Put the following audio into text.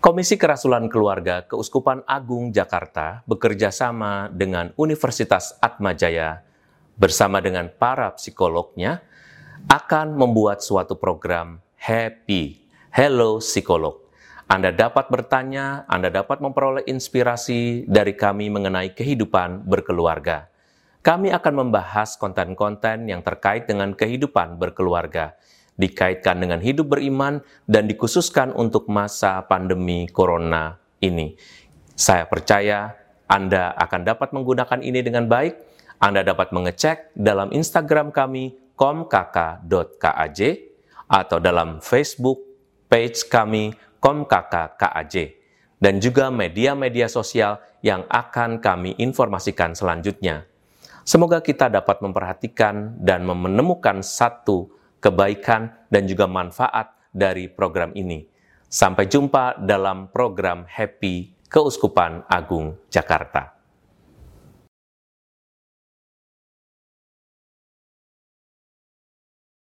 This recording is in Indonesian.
Komisi Kerasulan Keluarga Keuskupan Agung Jakarta bekerja sama dengan Universitas Atmajaya bersama dengan para psikolognya akan membuat suatu program Happy Hello Psikolog. Anda dapat bertanya, Anda dapat memperoleh inspirasi dari kami mengenai kehidupan berkeluarga. Kami akan membahas konten-konten yang terkait dengan kehidupan berkeluarga dikaitkan dengan hidup beriman dan dikhususkan untuk masa pandemi corona ini. Saya percaya Anda akan dapat menggunakan ini dengan baik. Anda dapat mengecek dalam Instagram kami komkk.kaj atau dalam Facebook page kami komkk.kaj dan juga media-media sosial yang akan kami informasikan selanjutnya. Semoga kita dapat memperhatikan dan menemukan satu kebaikan, dan juga manfaat dari program ini. Sampai jumpa dalam program Happy Keuskupan Agung Jakarta.